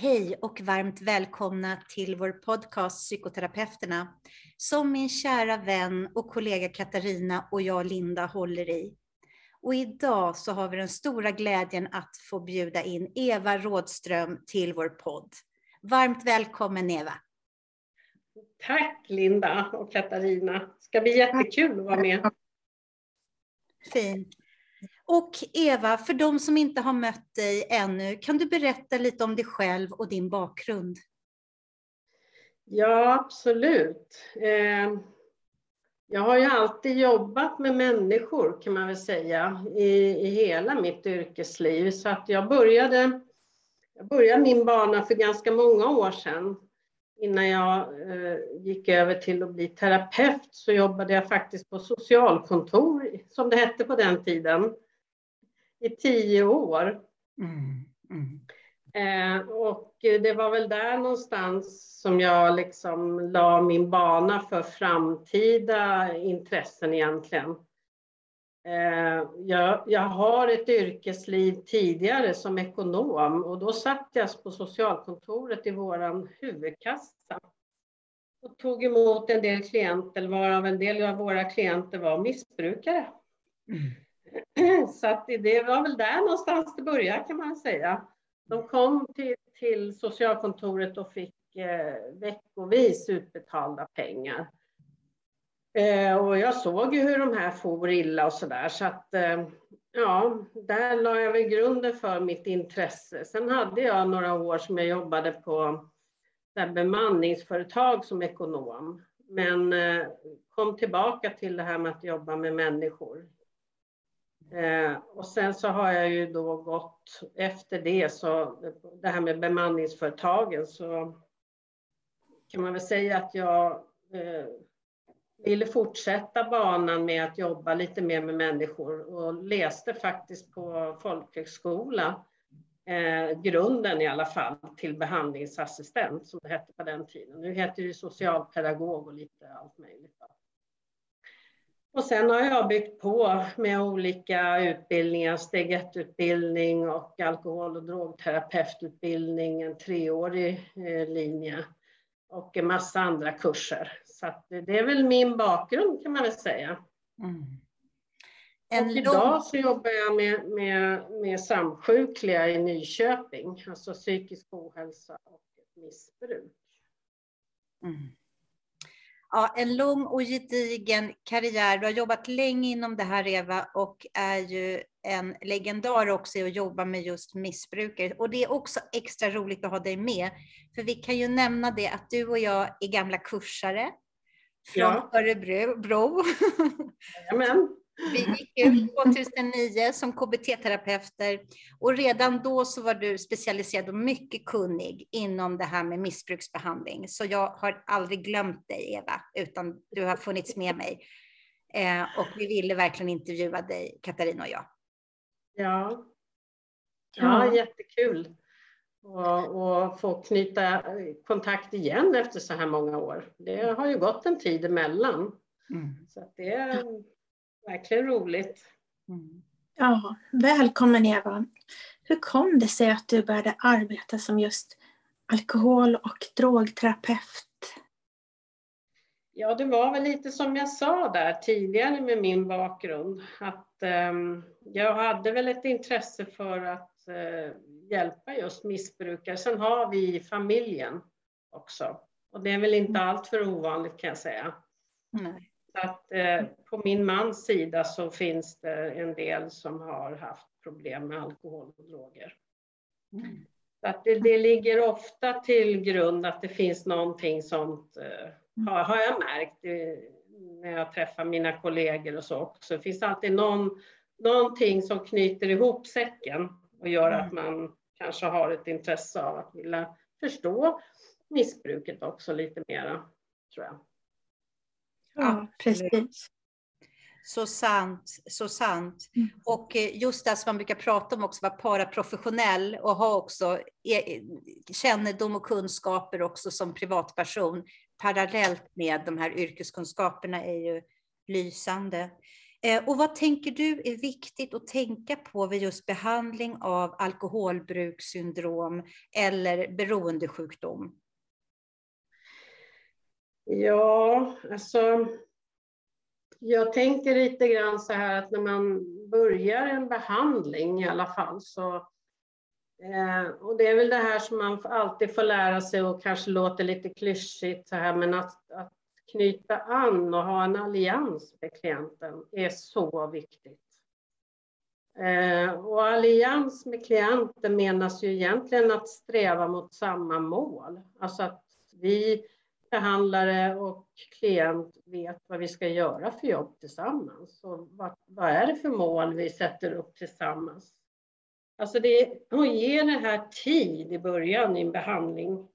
Hej och varmt välkomna till vår podcast Psykoterapeuterna som min kära vän och kollega Katarina och jag Linda håller i. Och idag så har vi den stora glädjen att få bjuda in Eva Rådström till vår podd. Varmt välkommen Eva! Tack Linda och Katarina. Det ska bli jättekul att vara med. Fint. Och Eva, för de som inte har mött dig ännu, kan du berätta lite om dig själv och din bakgrund? Ja, absolut. Ehm, jag har ju alltid jobbat med människor kan man väl säga i, i hela mitt yrkesliv. Så att jag började, jag började min bana för ganska många år sedan. Innan jag eh, gick över till att bli terapeut så jobbade jag faktiskt på socialkontor, som det hette på den tiden i tio år. Mm. Mm. Eh, och det var väl där någonstans som jag liksom la min bana för framtida intressen egentligen. Eh, jag, jag, har ett yrkesliv tidigare som ekonom och då satt jag på socialkontoret i våran huvudkassa och tog emot en del klienter, varav en del av våra klienter var missbrukare. Mm. Så att det var väl där någonstans det började kan man säga. De kom till, till socialkontoret och fick eh, veckovis utbetalda pengar. Eh, och jag såg ju hur de här for illa och sådär så att eh, ja, där la jag väl grunden för mitt intresse. Sen hade jag några år som jag jobbade på bemanningsföretag som ekonom. Men eh, kom tillbaka till det här med att jobba med människor. Eh, och sen så har jag ju då gått efter det, så det här med bemanningsföretagen, så kan man väl säga att jag eh, ville fortsätta banan med att jobba lite mer med människor och läste faktiskt på folkhögskola eh, grunden i alla fall till behandlingsassistent som det hette på den tiden. Nu heter det socialpedagog och lite allt möjligt. Och sen har jag byggt på med olika utbildningar, steg 1-utbildning och alkohol och drogterapeututbildning, en treårig eh, linje och en massa andra kurser. Så det är väl min bakgrund kan man väl säga. Mm. Och idag så jobbar jag med, med, med samsjukliga i Nyköping, alltså psykisk ohälsa och missbruk. Mm ja, en lång och gedigen karriär. Du har jobbat länge inom det här Eva och är ju en legendar också i att jobba med just missbrukare. Och det är också extra roligt att ha dig med. För vi kan ju nämna det att du och jag är gamla kursare från ja. Örebro. Jajamän. Vi gick ut 2009 som KBT-terapeuter och redan då så var du specialiserad och mycket kunnig inom det här med missbruksbehandling. Så jag har aldrig glömt dig Eva, utan du har funnits med mig. Eh, och vi ville verkligen intervjua dig, Katarina och jag. Ja, ja jättekul att få knyta kontakt igen efter så här många år. Det har ju gått en tid emellan. Mm. Så det verkligen roligt. Mm. Ja, välkommen Eva. Hur kom det sig att du började arbeta som just alkohol och drogterapeut? Ja, det var väl lite som jag sa där tidigare med min bakgrund. Att um, jag hade väl ett intresse för att uh, hjälpa just missbrukare. Sen har vi familjen också. Och det är väl inte mm. allt för ovanligt kan jag säga. Nej att eh, på min mans sida så finns det en del som har haft problem med alkohol och droger. Mm. Så att det, det, ligger ofta till grund att det finns någonting sånt, eh, har, har jag märkt eh, när jag träffar mina kollegor och så också. Det finns alltid någon, någonting som knyter ihop säcken och gör att mm. man kanske har ett intresse av att vilja förstå missbruket också lite mera, tror jag. Ja, precis. Så sant, så sant. Mm. Och eh, just det som man brukar prata om också, vara paraprofessionell och ha också e, kännedom och kunskaper också som privatperson parallellt med de här yrkeskunskaperna är ju lysande. Eh, och vad tänker du är viktigt att tänka på vid just behandling av alkoholbrukssyndrom eller beroendesjukdom? Ja, alltså jag tänker lite grann så här att när man börjar en behandling i alla fall så eh, och det är väl det här som man alltid får lära sig och kanske låter lite klyschigt så här men att, att knyta an och ha en allians med klienten är så viktigt. Eh, och allians med klienten menas ju egentligen att sträva mot samma mål. Alltså att vi behandlare och klient vet vad vi ska göra för jobb tillsammans. Och vad, vad är det för mål vi sätter upp tillsammans? Alltså det, att ge det här tid i början i en behandling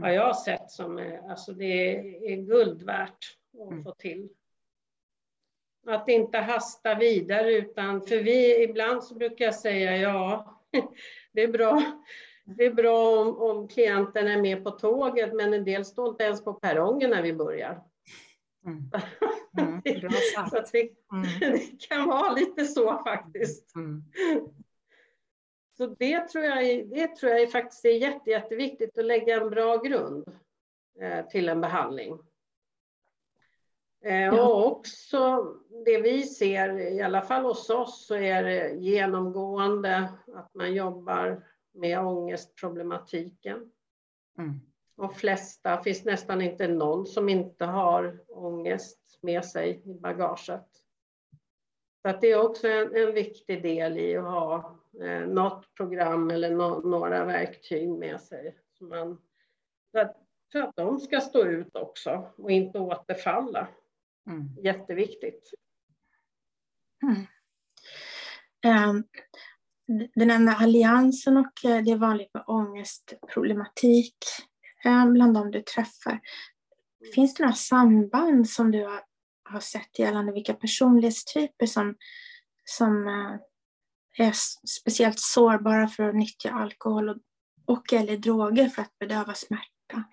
har jag sett som alltså det är guld värt att mm. få till. Att inte hasta vidare utan, för vi ibland så brukar jag säga ja, det är bra det är bra om, om klienten är med på tåget, men en del står inte ens på perrongen när vi börjar. Mm. Mm, så det, mm. det, kan vara lite så faktiskt. Mm. Så det tror jag, det tror jag faktiskt är jätte, jätteviktigt att lägga en bra grund eh, till en behandling. Eh, ja. Och också det vi ser, i alla fall hos oss, så är det genomgående att man jobbar med ångestproblematiken. Mm. De flesta, finns nästan inte någon som inte har ångest med sig i bagaget. Så att det är också en, en viktig del i att ha eh, något program eller no, några verktyg med sig. Så man, för, att, för att de ska stå ut också och inte återfalla. Mm. Jätteviktigt. Mm. Um, du nämnde alliansen och eh, det är vanligt med ångestproblematik eh, bland de du träffar. Finns det några samband som du har, har sett gällande vilka personlighetstyper som, som eh, är speciellt sårbara för att nyttja alkohol och, och eller droger för att bedöva smärta?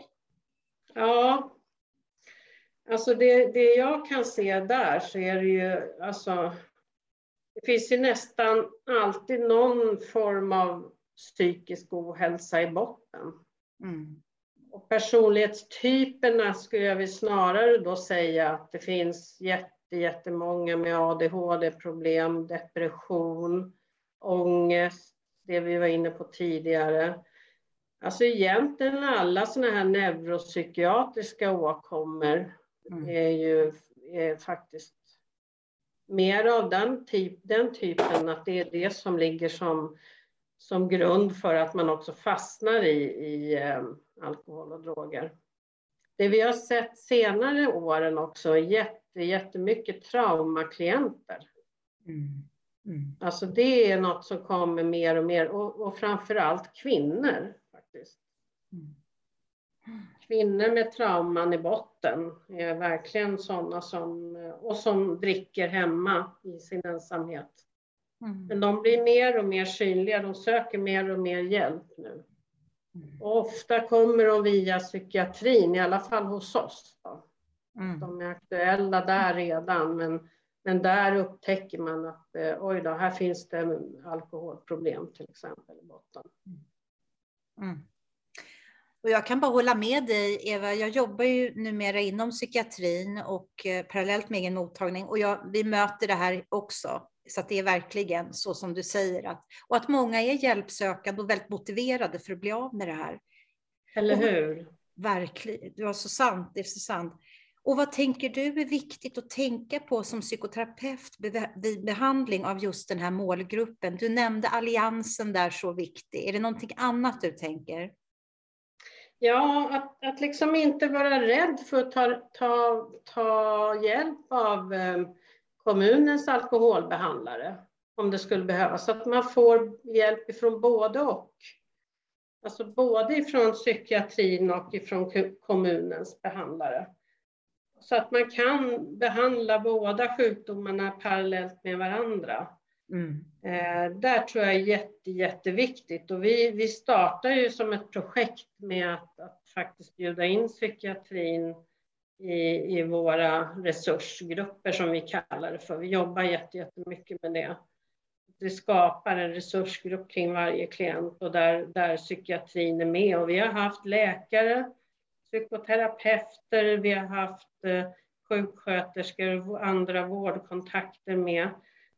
Ja, alltså det, det jag kan se där så är det ju alltså det finns ju nästan alltid någon form av psykisk ohälsa i botten. Mm. Och personlighetstyperna skulle jag väl snarare då säga att det finns jätte, jättemånga med ADHD-problem, depression, ångest, det vi var inne på tidigare. Alltså egentligen alla sådana här neuropsykiatriska åkommor mm. är ju är faktiskt mer av den, typ, den typen, att det är det som ligger som, som grund för att man också fastnar i, i eh, alkohol och droger. Det vi har sett senare åren också är jätte, jättemycket traumaklienter. Mm. Mm. Alltså det är något som kommer mer och mer och, och framför allt kvinnor faktiskt. Mm kvinnor med trauman i botten är verkligen sådana som, och som dricker hemma i sin ensamhet. Mm. Men de blir mer och mer synliga, de söker mer och mer hjälp nu. Mm. Och ofta kommer de via psykiatrin, i alla fall hos oss. Mm. De är aktuella där redan, men, men där upptäcker man att eh, oj då, här finns det alkoholproblem till exempel i botten. Mm. Och jag kan bara hålla med dig, Eva. Jag jobbar ju numera inom psykiatrin och eh, parallellt med egen mottagning och jag, vi möter det här också. Så att det är verkligen så som du säger. Att, och att många är hjälpsökande och väldigt motiverade för att bli av med det här. Eller hur? Och, verkligen, det var så sant. Det är så sant. Och vad tänker du är viktigt att tänka på som psykoterapeut vid behandling av just den här målgruppen? Du nämnde alliansen där så viktig. Är det någonting annat du tänker? Ja, att, att liksom inte vara rädd för att ta, ta, ta hjälp av ehm, kommunens alkoholbehandlare om det skulle behövas. Så att man får hjälp ifrån både och. Alltså både ifrån psykiatrin och ifrån kommunens behandlare. Så att man kan behandla båda sjukdomarna parallellt med varandra. Mm. Eh, där tror jag är jätte, jätteviktigt och vi, vi startar ju som ett projekt med att, att faktiskt bjuda in psykiatrin i, i våra resursgrupper som vi kallar det för. Vi jobbar jättemycket med det. Vi skapar en resursgrupp kring varje klient och där, där psykiatrin är med. Och vi har haft läkare, psykoterapeuter, vi har haft eh, sjuksköterskor och andra vårdkontakter med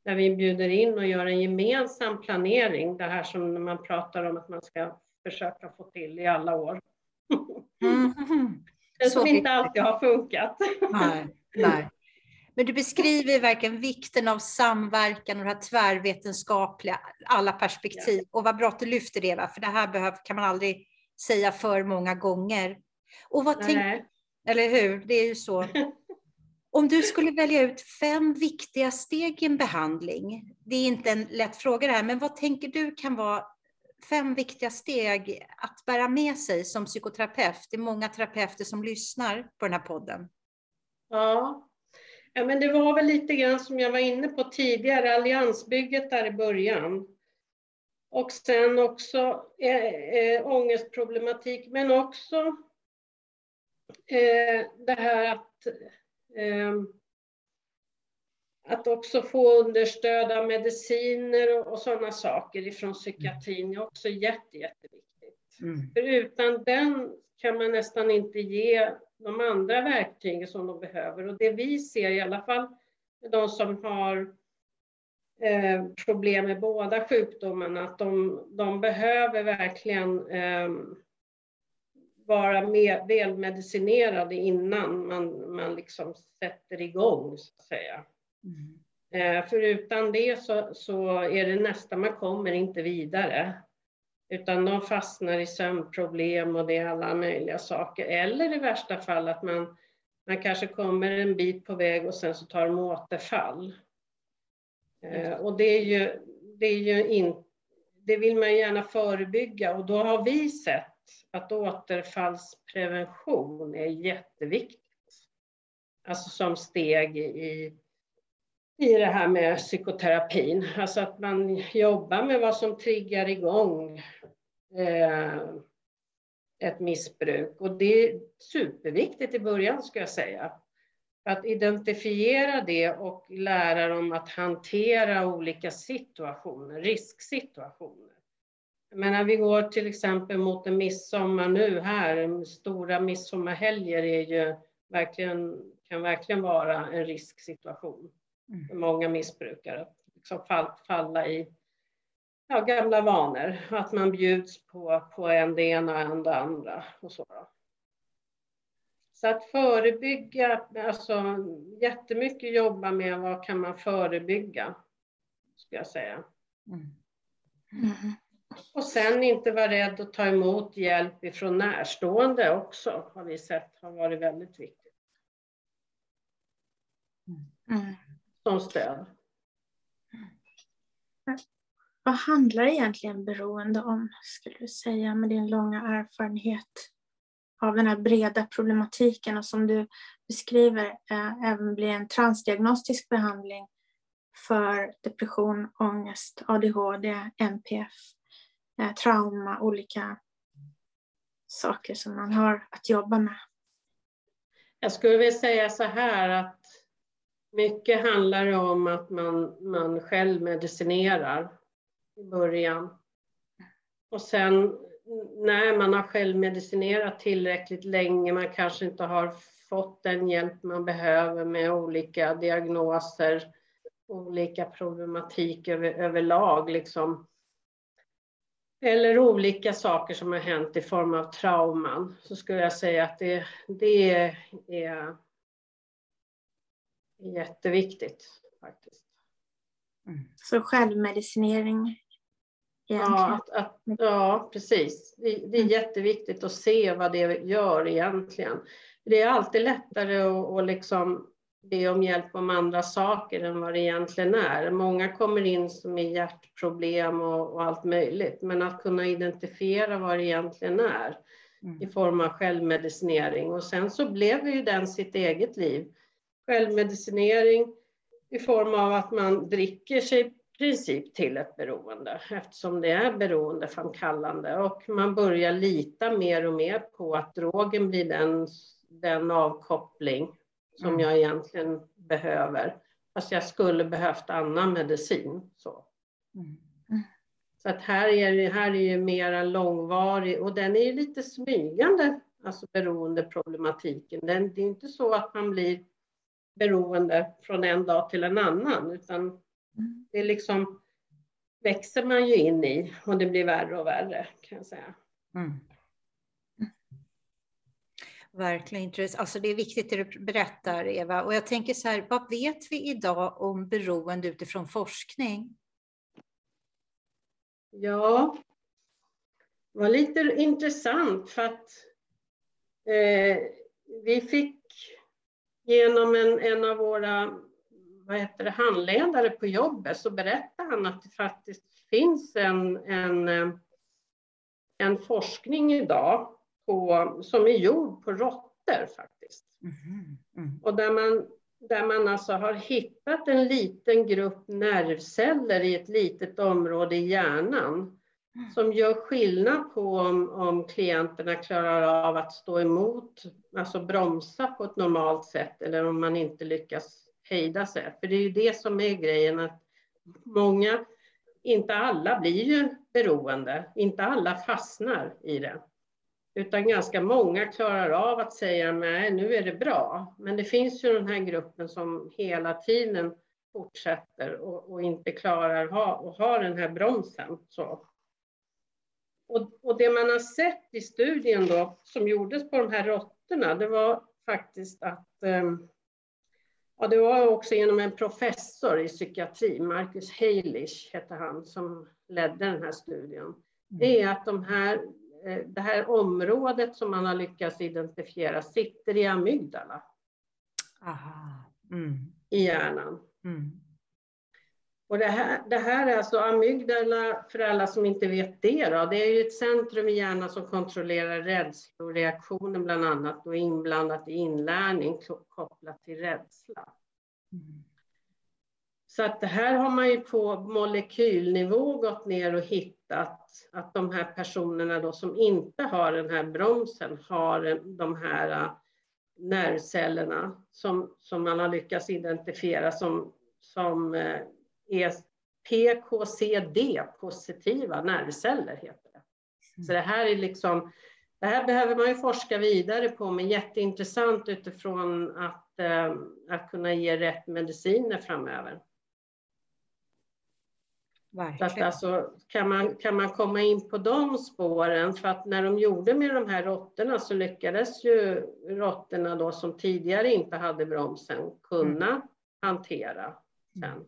där vi bjuder in och gör en gemensam planering, det här som man pratar om att man ska försöka få till i alla år. Mm. Det som inte alltid har funkat. Nej, nej. Men du beskriver verkligen vikten av samverkan och det här tvärvetenskapliga, alla perspektiv. Ja. Och vad bra att du lyfter det, va? för det här behöv, kan man aldrig säga för många gånger. Och vad tänk, eller hur? Det är ju så. Om du skulle välja ut fem viktiga steg i en behandling, det är inte en lätt fråga det här, men vad tänker du kan vara fem viktiga steg att bära med sig som psykoterapeut? Det är många terapeuter som lyssnar på den här podden. Ja, ja men det var väl lite grann som jag var inne på tidigare, alliansbygget där i början. Och sen också eh, eh ångestproblematik, men också eh, det här att att också få understöd av mediciner och, och sådana saker ifrån psykiatrin är också jätte, jätteviktigt. Mm. För utan den kan man nästan inte ge de andra verktygen som de behöver. Och det vi ser i alla fall med de som har eh, problem med båda sjukdomarna, att de, de behöver verkligen eh, vara med, välmedicinerade innan man, man liksom sätter igång, så att säga. Mm. Eh, för utan det så, så är det nästa man kommer inte vidare. Utan de fastnar i sömnproblem och det är alla möjliga saker. Eller i värsta fall att man, man kanske kommer en bit på väg och sen så tar de återfall. Eh, och det är ju, det är ju in, det vill man gärna förebygga och då har vi sett att återfallsprevention är jätteviktigt. Alltså som steg i, i det här med psykoterapin. Alltså att man jobbar med vad som triggar igång eh, ett missbruk. Och det är superviktigt i början, ska jag säga. Att identifiera det och lära dem att hantera olika situationer, risksituationer. Men när vi går till exempel mot en midsommar nu här, stora midsommarhelger är ju verkligen, kan verkligen vara en risksituation mm. för många missbrukare. Liksom fall, falla i ja, gamla vanor, att man bjuds på, på en det ena och en det andra och så. Så att förebygga, alltså jättemycket jobba med vad kan man förebygga, skulle jag säga. Mm. Mm. Och sen inte vara rädd att ta emot hjälp ifrån närstående också, har vi sett har varit väldigt viktigt. Mm. Som stöd. Vad handlar egentligen beroende om, skulle du säga, med din långa erfarenhet av den här breda problematiken och som du beskriver eh, även blir en transdiagnostisk behandling för depression, ångest, ADHD, NPF eh, trauma, olika saker som man har att jobba med. Jag skulle vilja säga så här att mycket handlar om att man, man själv medicinerar i början. Och sen när man har självmedicinerat tillräckligt länge, man kanske inte har fått den hjälp man behöver med olika diagnoser, olika problematik över, överlag, liksom, eller olika saker som har hänt i form av trauman, så skulle jag säga att det, det är jätteviktigt faktiskt. Mm. Så självmedicinering? Ja, att, att, ja, precis. Det, det, är mm. jätteviktigt att se vad det gör egentligen. Det är alltid lättare att, att liksom be om hjälp om andra saker än vad det egentligen är. Många kommer in som är hjärtproblem och, och allt möjligt, men att kunna identifiera vad det egentligen är mm. i form av självmedicinering. Och sen så blev ju den sitt eget liv. Självmedicinering i form av att man dricker sig princip till ett beroende eftersom det är beroendeframkallande och man börjar lita mer och mer på att drogen blir den, den avkoppling som mm. jag egentligen behöver. Fast jag skulle behövt annan medicin. Så. Mm. Så att här är det här är ju mera långvarig och den är lite smygande, alltså beroendeproblematiken. Den, det är inte så att man blir beroende från en dag till en annan, utan mm. det är liksom växer man ju in i och det blir värre och värre kan jag säga. Mm. Verkligen intressant. Alltså det är viktigt det du berättar, Eva. Och jag tänker så här, vad vet vi idag om beroende utifrån forskning? Ja, det var lite intressant för att eh, vi fick genom en, en av våra vad heter det, handledare på jobbet så berättade han att det faktiskt finns en, en, eh, en forskning idag på, som är gjord på råttor faktiskt. Mm. Mm. Och där man, där man alltså har hittat en liten grupp nervceller i ett litet område i hjärnan som gör skillnad på om, om klienterna klarar av att stå emot, alltså bromsa på ett normalt sätt eller om man inte lyckas hejda sig. För det är ju det som är grejen att många, inte alla blir ju beroende, inte alla fastnar i det. Utan ganska många klarar av att säga nej, nu är det bra. Men det finns ju den här gruppen som hela tiden fortsätter och, och inte klarar ha, att ha den här bromsen. Så. Och, och, det man har sett i studien då, som gjordes på de här råttorna, det var faktiskt att um, Ja, det var också genom en professor i psykiatri, Marcus Heilish hette han, som ledde den här studien. Det är att de här det här området som man har lyckats identifiera sitter i amygdala. Mm. I hjärnan. Mm. Och det här, det här är alltså amygdala, för alla som inte vet det, då, det är ju ett centrum i hjärnan som kontrollerar rädsloreaktioner bland annat och inblandat i inlärning kopplat till rädsla. Mm. Så att det här har man ju på molekylnivå gått ner och hittat att de här personerna då som inte har den här bromsen har de här äh, nervcellerna som, som man har lyckats identifiera som, som äh, är PKCD-positiva nervceller. Heter det. Så det här är liksom, det här behöver man ju forska vidare på, men jätteintressant utifrån att, äh, att kunna ge rätt mediciner framöver. Så att alltså, kan, man, kan man komma in på de spåren, för att när de gjorde med de här råttorna så lyckades ju råttorna då som tidigare inte hade bromsen kunna mm. hantera sen.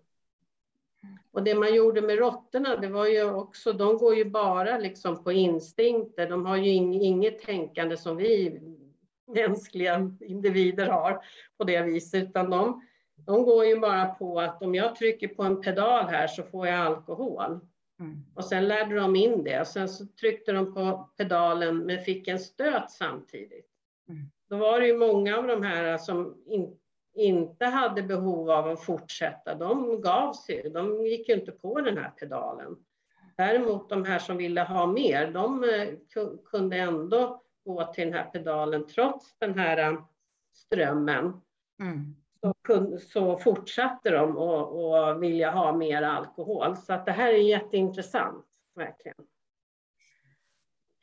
Och det man gjorde med råttorna, det var ju också, de går ju bara liksom på instinkter, de har ju inget tänkande som vi mänskliga individer har på det viset, utan de de går ju bara på att om jag trycker på en pedal här så får jag alkohol. Mm. Och sen lärde de in det och sen så tryckte de på pedalen men fick en stöt samtidigt. Mm. Då var det ju många av de här som in, inte hade behov av att fortsätta. De gav sig, de gick ju inte på den här pedalen. Däremot de här som ville ha mer, de eh, kunde ändå gå till den här pedalen trots den här eh, strömmen. Mm så, så fortsatte de att vilja ha mer alkohol. Så att det här är jätteintressant, verkligen.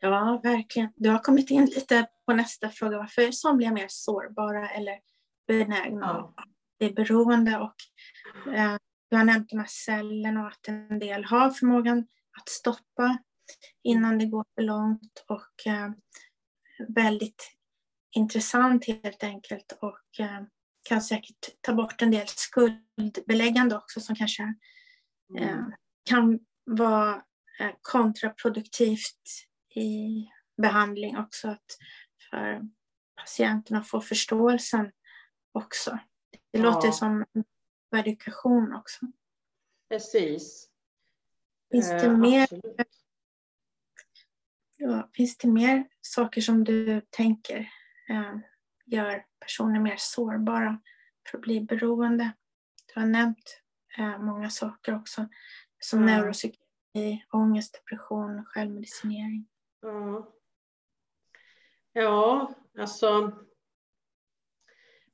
Ja, verkligen. Du har kommit in lite på nästa fråga. Varför är somliga mer sårbara eller benägna ja. Det är beroende? Och, eh, du har nämnt de här cellerna och att en del har förmågan att stoppa innan det går för långt. Och eh, väldigt intressant helt enkelt. Och eh, kan säkert ta bort en del skuldbeläggande också som kanske mm. eh, kan vara eh, kontraproduktivt i behandling också. Att för patienterna att få förståelsen också. Det ja. låter som edukation också. Precis. Finns det, eh, mer, ja, finns det mer saker som du tänker eh, gör personer mer sårbara för att bli beroende. Du har nämnt eh, många saker också. Som Ja. neuropsykiatri, ångest, depression, självmedicinering. Ja. ja, alltså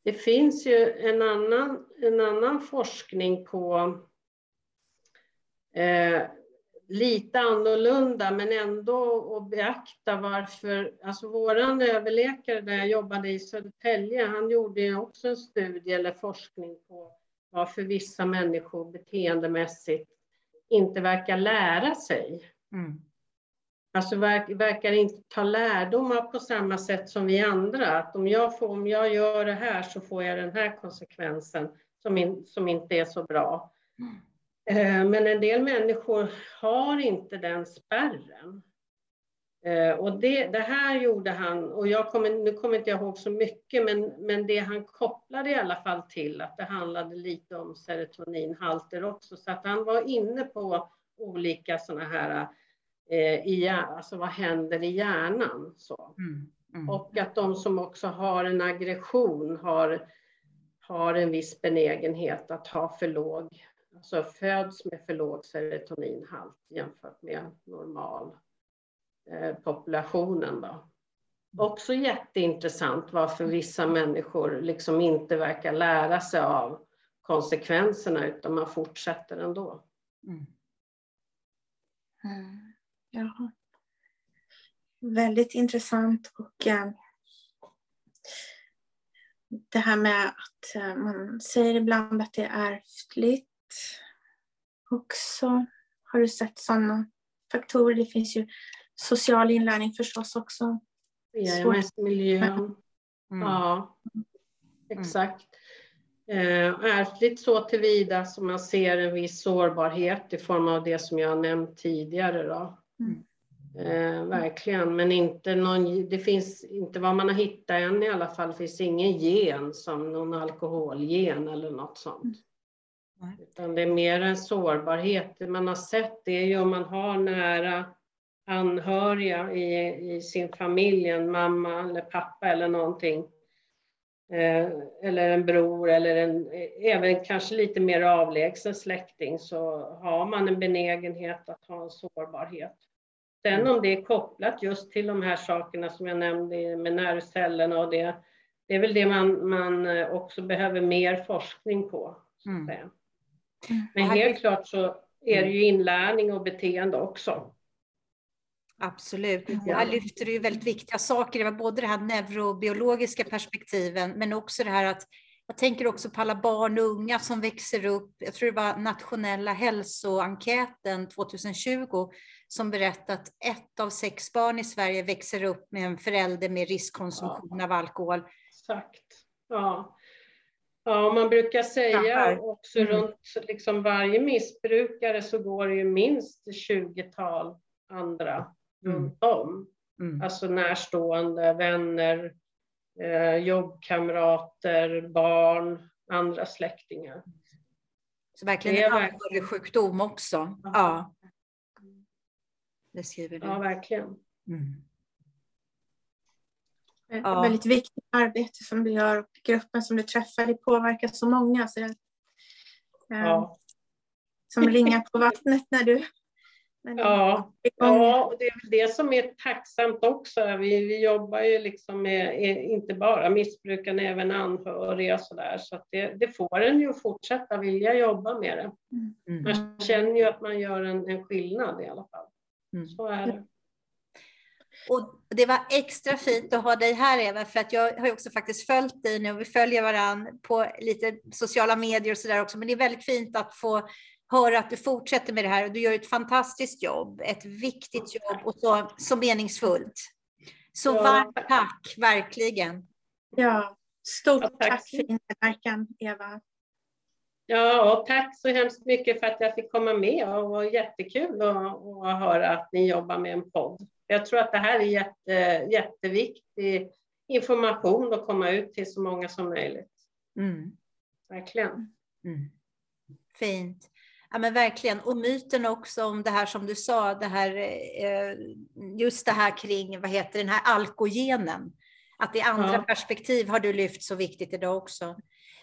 det finns ju en annan, en annan forskning på eh, lite annorlunda men ändå att beakta varför, alltså våran överläkare där jag jobbade i Södertälje, han gjorde ju också en studie eller forskning på varför vissa människor beteendemässigt inte verkar lära sig. Mm. Alltså verk, verkar inte ta lärdomar på samma sätt som vi andra. Att om jag, får, om jag gör det här så får jag den här konsekvensen som, in, som inte är så bra. Eh, Men en del människor har inte den spärren. Eh, Och det, det här gjorde han, och jag kommer, nu kommer inte jag ihåg så mycket, men, men det han kopplade i alla fall till att det handlade lite om serotoninhalter också. Så att han var inne på olika sådana här, eh, i, alltså vad händer i hjärnan. Så. Mm. Mm. Och att de som också har en aggression har, har en viss benägenhet att ha för låg, alltså föds med för låg serotoninhalt jämfört med normal eh, populationen. Då. Också jätteintressant varför vissa människor liksom inte verkar lära sig av konsekvenserna utan man fortsätter ändå. Mm. Mm. Ja. Väldigt intressant och eh, det här med att eh, man säger ibland att det är ärftligt också. Har du sett sådana faktorer? Det finns ju social inlärning förstås också. PMS-miljön. Mm. Ja, exakt. Eh, ärftligt så tillvida som man ser en viss sårbarhet i form av det som jag har nämnt tidigare. Då. Mm. Eh, verkligen, men inte någon, det finns inte vad man har hittat än i alla fall, finns ingen gen som någon alkoholgen eller något sånt. Utan det är mer en sårbarhet. Det man har sett det är ju om man har nära anhöriga i, i sin familj, en mamma eller pappa eller någonting. Eh, eller en bror eller en, även kanske lite mer avlägsen släkting så har man en benägenhet att ha en sårbarhet. Sen om det är kopplat just till de här sakerna som jag nämnde med nervcellerna och det, det är väl det man, man också behöver mer forskning på. Så att Mm. säga. Mm. Men helt klart så är det ju inlärning och beteende också. Absolut. Ja. Här lyfter du ju väldigt viktiga saker. Det var både det här neurobiologiska perspektiven, men också det här att jag tänker också på alla barn och unga som växer upp. Jag tror det var nationella hälsoenkäten 2020 som berättat att ett av sex barn i Sverige växer upp med en förälder med riskkonsumtion av alkohol. Exakt. Ja. Ja, man brukar säga också Mm. runt liksom varje missbrukare så går det ju minst 20-tal andra Mm. runt om. Mm. Alltså närstående, vänner, eh, jobbkamrater, barn, andra släktingar. Så verkligen Det är en verkligen- anhörigsjukdom också. Ja. Det skriver du. Ja, verkligen. Mm. Ett Ja. väldigt viktigt arbete som du gör och gruppen som du träffar, det påverkar så många. Så det, eh, Ja. Som ringar på vattnet när du... När du Ja. Ja, och det är väl det som är tacksamt också. Vi, vi jobbar ju liksom med eh, inte bara missbrukarna, även anhöriga och sådär. Så att det, det får en ju fortsätta vilja jobba med det. Mm. Man känner ju att man gör en, en skillnad i alla fall. Mm. Så är det. Och det var extra fint att ha dig här Eva, för att jag har ju också faktiskt följt dig nu och vi följer varandra på lite sociala medier och sådär också. Men det är väldigt fint att få höra att du fortsätter med det här och du gör ett fantastiskt jobb, ett viktigt jobb och så, så meningsfullt. Så Ja. varmt tack, verkligen. Ja, stort Ja, tack. tack för din medverkan, Eva. Ja, och tack så hemskt mycket för att jag fick komma med och det var jättekul att, att höra att ni jobbar med en podd. Jag tror att det här är jätte, jätteviktig information att komma ut till så många som möjligt. Mm. Verkligen. Mm. Fint. Ja, men verkligen. Och myten också om det här som du sa, det här, eh, just det här kring, vad heter den här alkogenen. Att i andra Ja. perspektiv har du lyft så viktigt idag också.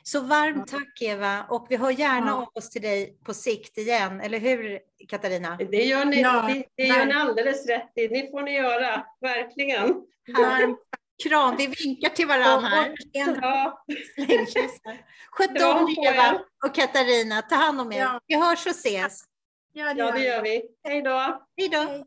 Så varmt tack Eva och vi hör gärna Ja. av oss till dig på sikt igen, eller hur Katarina? Det gör ni, Ja, det, det gör ni alldeles rätt i. Det får ni göra, verkligen. Varmt Kram, vi vinkar till varandra här. En Ja. Sköt om Eva er. och Katarina, ta hand om er. Ja. Vi hörs och ses. Ja, det ja, gör det vi. gör vi. Hej då. Hej då!